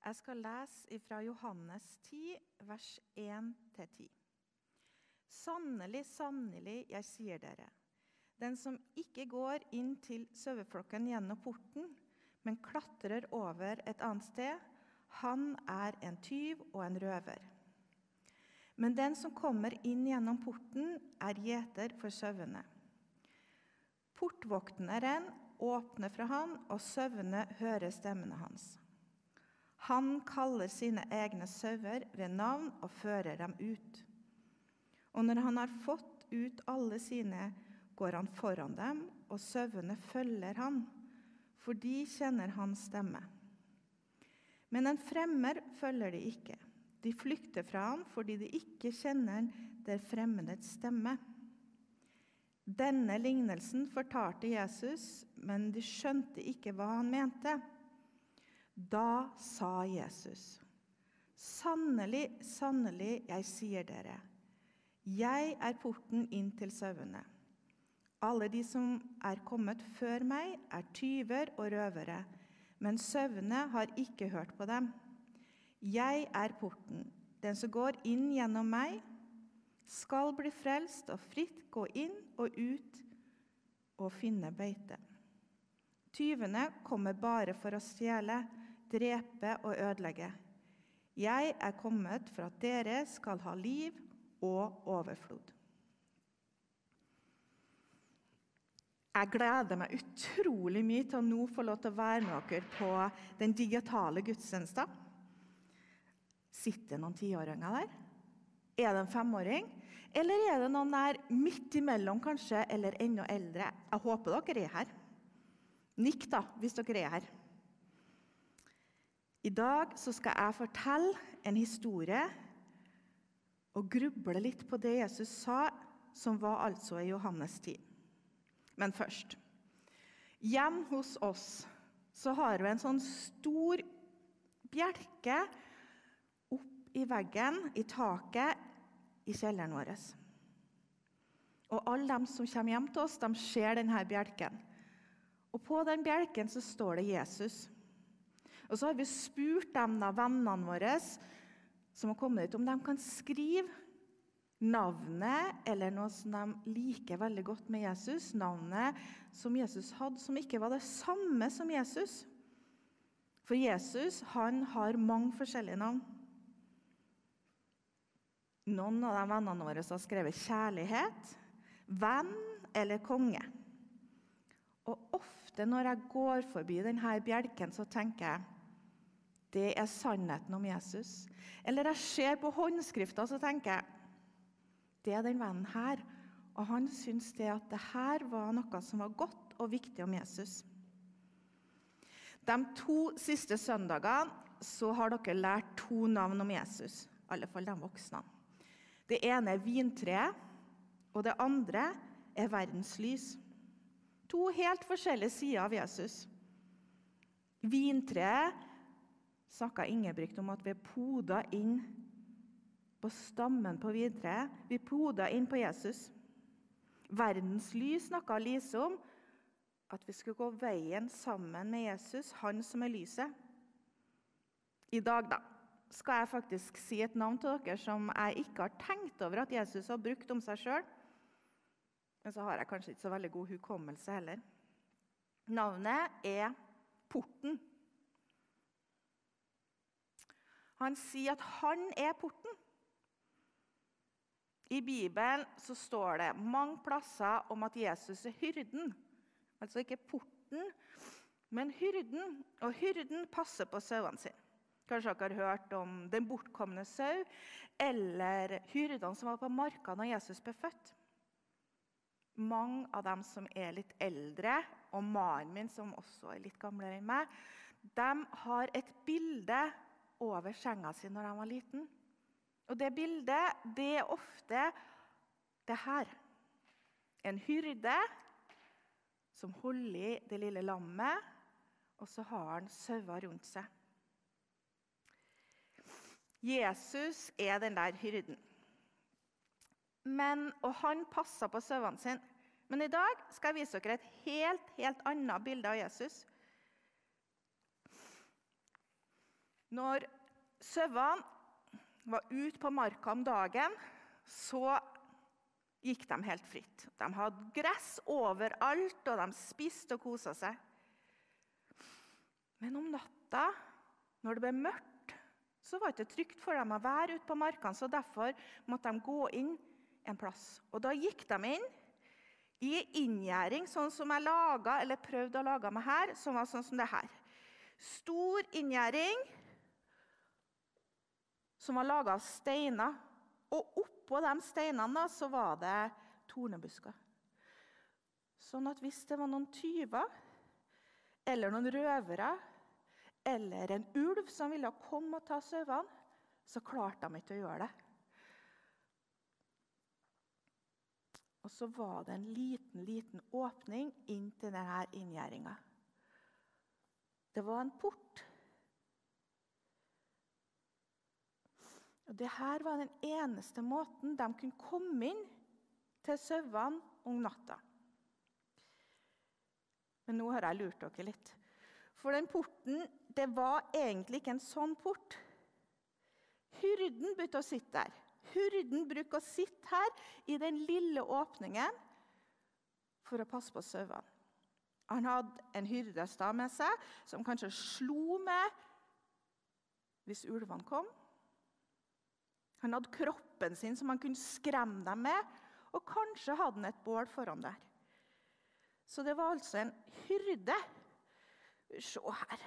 Jeg skal lese fra Johannes 10, vers 1-10. Sannelig, sannelig, jeg sier dere, den som ikke går inn til saueflokken gjennom porten, men klatrer over et annet sted, han er en tyv og en røver. Men den som kommer inn gjennom porten, er gjeter for sauene. Portvokteren åpner fra han, og sauene hører stemmene hans. Han kaller sine egne sauer ved navn og fører dem ut. Og når han har fått ut alle sine, går han foran dem, og sauene følger han, for de kjenner hans stemme. Men en fremmer følger de ikke. De flykter fra ham fordi de ikke kjenner det fremmedets stemme. Denne lignelsen fortalte Jesus, men de skjønte ikke hva han mente. Da sa Jesus, sannelig, sannelig, jeg sier dere, jeg er porten inn til sauene. Alle de som er kommet før meg, er tyver og røvere, men sauene har ikke hørt på dem. Jeg er porten. Den som går inn gjennom meg, skal bli frelst og fritt gå inn og ut og finne beite. Tyvene kommer bare for å stjele, drepe og ødelegge. Jeg er kommet for at dere skal ha liv og overflod. Jeg gleder meg utrolig mye til å nå få lov til å være med dere på den digitale gudstjenesten. Sitter det noen tiåringer der? Er det en femåring? Eller er det noen der midt imellom, kanskje, eller enda eldre? Jeg håper dere er her. Nikk, da, hvis dere er her. I dag skal jeg fortelle en historie og gruble litt på det Jesus sa, som var altså i Johannes tid. Men først Hjem hos oss så har vi en sånn stor bjelke opp i veggen, i taket, i kjelleren vår. Og alle de som kommer hjem til oss, de ser denne bjelken. Og på den bjelken så står det Jesus. Og så har vi spurt dem, da, vennene våre som har kommet hit, om de kan skrive navnet eller noe som de liker veldig godt med Jesus. Navnet som Jesus hadde, som ikke var det samme som Jesus. For Jesus han har mange forskjellige navn. Noen av de vennene våre har skrevet 'kjærlighet', 'venn' eller 'konge'. Og ofte når jeg går forbi denne bjelken, så tenker jeg det er sannheten om Jesus. Eller jeg ser på håndskrifta så tenker jeg, det er den vennen her. Og han syns det at det her var noe som var godt og viktig om Jesus. De to siste søndagene så har dere lært to navn om Jesus. I alle fall de voksne. Det ene er vintreet, og det andre er verdens lys. To helt forskjellige sider av Jesus. Vintreet snakka Ingebrigt om at vi poda inn på stammen på videre. Vi poda inn på Jesus. Verdens lys snakka Lise om. At vi skulle gå veien sammen med Jesus, han som er lyset. I dag da, skal jeg faktisk si et navn til dere som jeg ikke har tenkt over at Jesus har brukt om seg sjøl. Men så har jeg kanskje ikke så veldig god hukommelse heller. Navnet er Porten. Han sier at han er porten. I Bibelen så står det mange plasser om at Jesus er hyrden. Altså ikke porten, men hyrden. Og hyrden passer på sauene sine. Kanskje dere har hørt om den bortkomne sau, eller hyrdene som var på marka når Jesus ble født. Mange av dem som er litt eldre, og mannen min, som også er litt gamlere enn meg, de har et bilde over senga si når han var liten. Og det bildet, det er ofte det her. En hyrde som holder i det lille lammet, og så har han sauer rundt seg. Jesus er den der hyrden. Men, og han passer på sauene sine. Men i dag skal jeg vise dere et helt, helt annet bilde av Jesus. Når sauene var ute på marka om dagen, så gikk de helt fritt. De hadde gress overalt, og de spiste og kosa seg. Men om natta, når det ble mørkt, så var det ikke trygt for dem å være ute på markene, så derfor måtte de gå inn en plass. Og da gikk de inn i inngjerding, sånn som jeg laga, eller prøvde å lage meg her, som var sånn som det her. Stor inngjerding som var laga av steiner. Og oppå de steinene så var det tornebusker. Sånn at hvis det var noen tyver eller noen røvere eller en ulv som ville komme og ta sauene, så klarte de ikke å gjøre det. Og så var det en liten, liten åpning inn til denne inngjerdinga. Det var en port. Og det her var den eneste måten de kunne komme inn til sauene om natta. Men nå har jeg lurt dere litt. For den porten det var egentlig ikke en sånn port. Hyrden begynte å sitte der. Hyrden bruker å sitte her i den lille åpningen for å passe på sauene. Han hadde en hyrdestad med seg som kanskje slo med hvis ulvene kom. Han hadde kroppen sin som han kunne skremme dem med, og kanskje hadde han et bål foran der. Så det var altså en hyrde. Se her.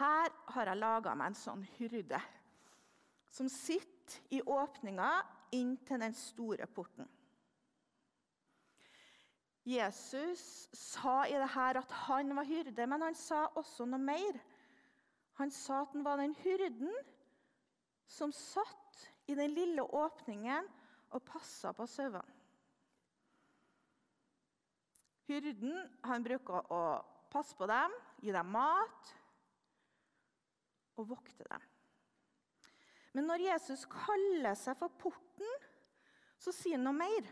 Her har jeg laga meg en sånn hyrde som sitter i åpninga inn til den store porten. Jesus sa i det her at han var hyrde, men han sa også noe mer. Han sa at han var den hyrden som satt i den lille åpningen og passa på sauene. Hyrden han bruker å passe på dem, gi dem mat og vokte dem. Men når Jesus kaller seg for porten, så sier han noe mer.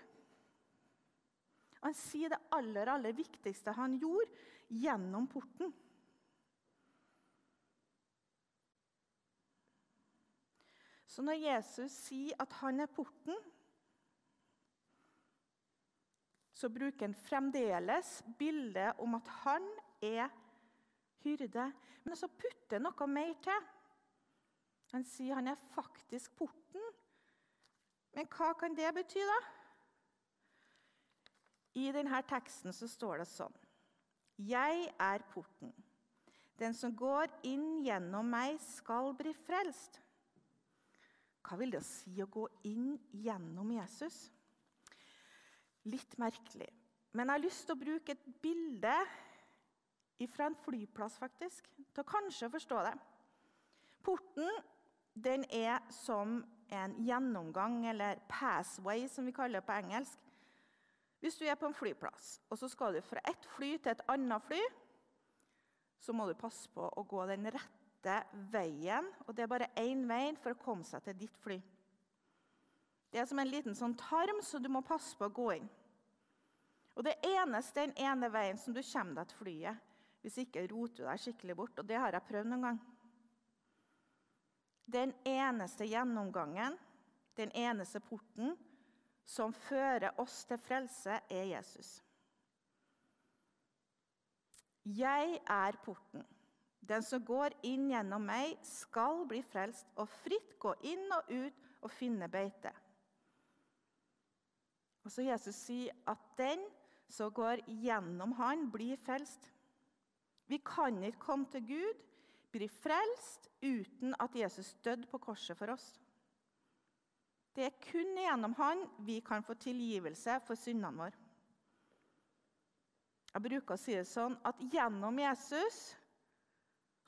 Han sier det aller, aller viktigste han gjorde, gjennom porten. Så når Jesus sier at han er porten, så bruker han fremdeles bildet om at han er hyrde. Men så putter han noe mer til. Han sier han er faktisk porten. Men hva kan det bety, da? I denne teksten så står det sånn Jeg er porten. Den som går inn gjennom meg, skal bli frelst. Hva vil det si å gå inn gjennom Jesus? Litt merkelig. Men jeg har lyst til å bruke et bilde fra en flyplass faktisk, til å kanskje forstå det. Porten den er som en gjennomgang, eller 'passway', som vi kaller det på engelsk. Hvis du er på en flyplass, og så skal du fra ett fly til et annet fly, så må du passe på å gå den rette veien. Og det er bare én vei for å komme seg til ditt fly. Det er som en liten sånn tarm, så du må passe på å gå inn. Og Det eneste den ene veien som du kommer deg til flyet. Hvis ikke roter du deg skikkelig bort. Og det har jeg prøvd noen gang. Den eneste gjennomgangen, den eneste porten, som fører oss til frelse, er Jesus. Jeg er porten. Den som går inn gjennom meg, skal bli frelst og fritt gå inn og ut og finne beite. Og så Jesus sier at den som går gjennom han, blir frelst. Vi kan ikke komme til Gud, bli frelst, uten at Jesus døde på korset for oss. Det er kun gjennom han vi kan få tilgivelse for syndene våre. Jeg bruker å si det sånn at gjennom Jesus,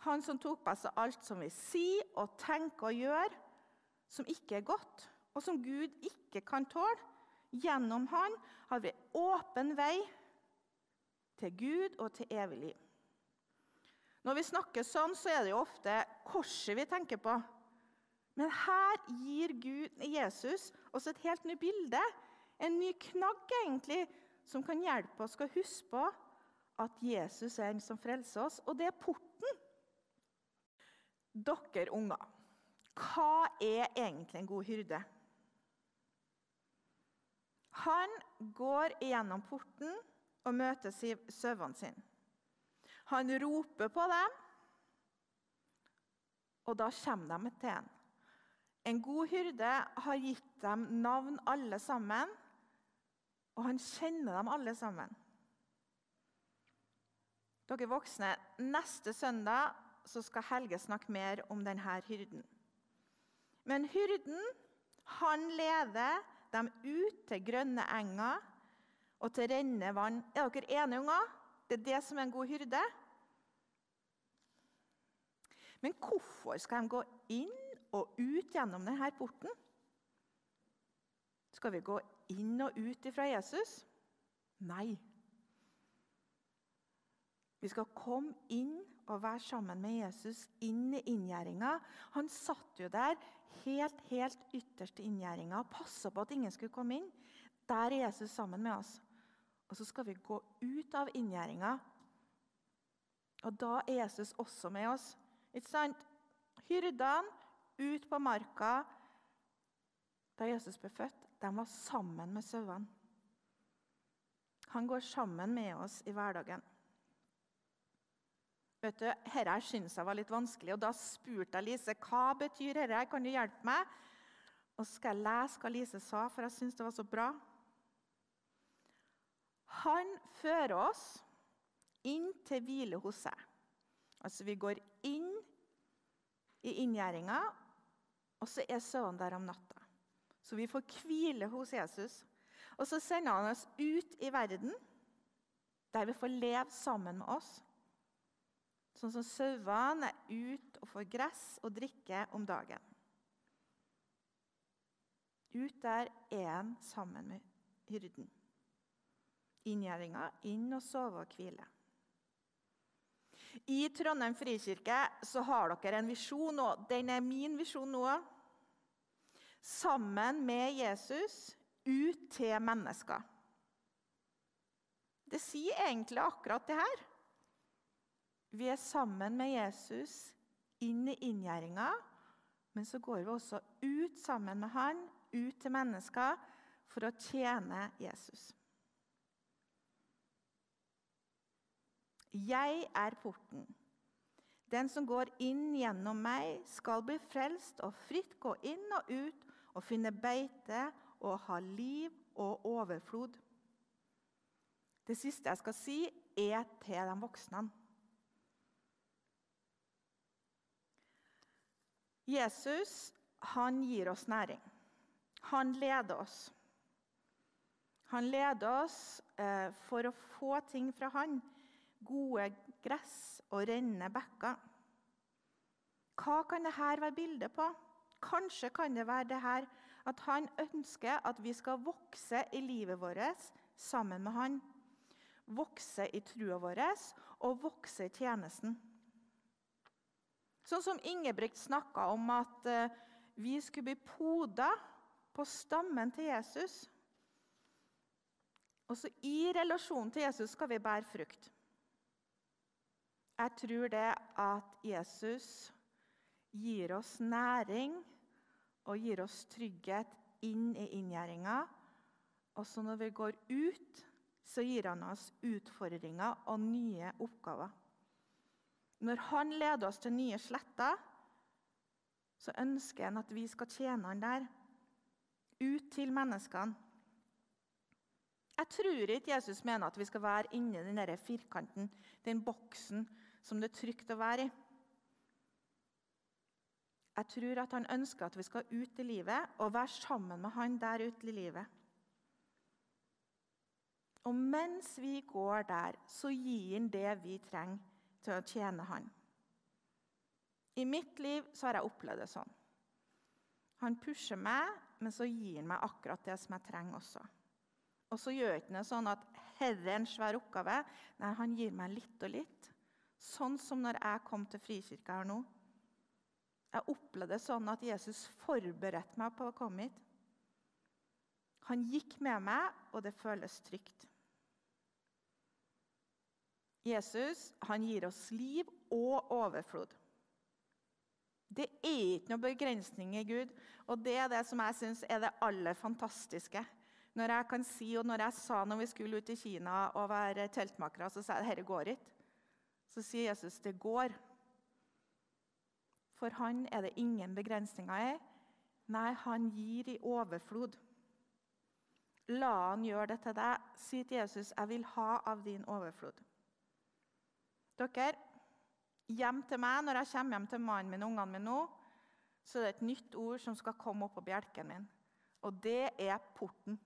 han som tok på seg alt som vi sier og tenker og gjør, som ikke er godt, og som Gud ikke kan tåle, gjennom han har vi åpen vei til Gud og til evig liv. Når vi snakker sånn, så er det jo ofte korset vi tenker på. Men her gir Gud, Jesus oss et helt nytt bilde. En ny knagg, egentlig, som kan hjelpe oss å huske på at Jesus er den som frelser oss, og det er porten. Dere unger, hva er egentlig en god hyrde? Han går gjennom porten og møter sauene sine. Han roper på dem, og da kommer de til ham. En god hyrde har gitt dem navn, alle sammen, og han kjenner dem alle sammen. Dere voksne, neste søndag skal Helge snakke mer om denne hyrden. Men hyrden han leder dem ut til grønne enger og til rennende vann. Er dere enige, unger? Det er det som er en god hyrde. Men hvorfor skal de gå inn og ut gjennom denne porten? Skal vi gå inn og ut ifra Jesus? Nei. Vi skal komme inn og være sammen med Jesus inn i inngjerdinga. Han satt jo der helt, helt ytterst i inngjerdinga og passa på at ingen skulle komme inn. Der er Jesus sammen med oss. Og så skal vi gå ut av inngjerdinga. Og da er Jesus også med oss. Ikke sant? Hyrdene ut på marka da Jesus ble født, de var sammen med sauene. Han går sammen med oss i hverdagen. Vet du, Dette syntes jeg var litt vanskelig, og da spurte jeg Lise hva betyr dette. Kan du hjelpe meg? Og så skal jeg lese hva Lise sa, for jeg syns det var så bra. Han fører oss inn til hvile hos seg. Altså, vi går inn i inngjerdinga, og så er sønnen der om natta. Så vi får hvile hos Jesus. Og så sender han oss ut i verden, der vi får leve sammen med oss. Sånn som sauene er ute og får gress og drikke om dagen. Ut der er han sammen med hyrden. Inngjerdinga inn og sove og hvile. I Trondheim frikirke så har dere en visjon, og den er min visjon nå. Sammen med Jesus ut til mennesker. Det sier egentlig akkurat det her. Vi er sammen med Jesus inn i inngjerdinga, men så går vi også ut sammen med han, ut til mennesker, for å tjene Jesus. Jeg er porten. Den som går inn gjennom meg, skal bli frelst og fritt gå inn og ut og finne beite og ha liv og overflod. Det siste jeg skal si, er til de voksne. Jesus han gir oss næring. Han leder oss. Han leder oss eh, for å få ting fra han. Gode gress og rennende bekker. Hva kan dette være bildet på? Kanskje kan det være det her at han ønsker at vi skal vokse i livet vårt sammen med han. Vokse i trua vår og vokse i tjenesten. Sånn som Ingebrigt snakka om at eh, vi skulle bli poda på stammen til Jesus. Også i relasjonen til Jesus skal vi bære frukt. Jeg tror det at Jesus gir oss næring og gir oss trygghet inn i inngjerdinga. Også når vi går ut, så gir han oss utfordringer og nye oppgaver. Når han leder oss til nye sletter, så ønsker han at vi skal tjene han der. Ut til menneskene. Jeg tror ikke Jesus mener at vi skal være inni den firkanten, den boksen som det er trygt å være i. Jeg tror at han ønsker at vi skal ut i livet og være sammen med han der ute i livet. Og mens vi går der, så gir han det vi trenger til å tjene Han. I mitt liv så har jeg opplevd det sånn. Han pusher meg, men så gir han meg akkurat det som jeg trenger også. Og så gjør ikke det sånn at herre er en svær oppgave. Nei, han gir meg litt og litt. Sånn som når jeg kom til Frikirka her nå. Jeg opplevde det sånn at Jesus forberedte meg på å komme hit. Han gikk med meg, og det føles trygt. Jesus han gir oss liv og overflod. Det er ikke noe begrensning i Gud, og det er det som jeg syns er det aller fantastiske. Når jeg kan si, og når jeg sa når vi skulle ut i Kina og være teltmakere, så sa jeg dette går ikke. Så sier Jesus det går. For han er det ingen begrensninger i. Nei, han gir i overflod. La han gjøre det til deg. Si til Jesus, 'Jeg vil ha av din overflod'. Dere, hjem til meg, Når jeg kommer hjem til mannen min og ungene mine nå, så er det et nytt ord som skal komme opp på bjelken min. Og det er porten.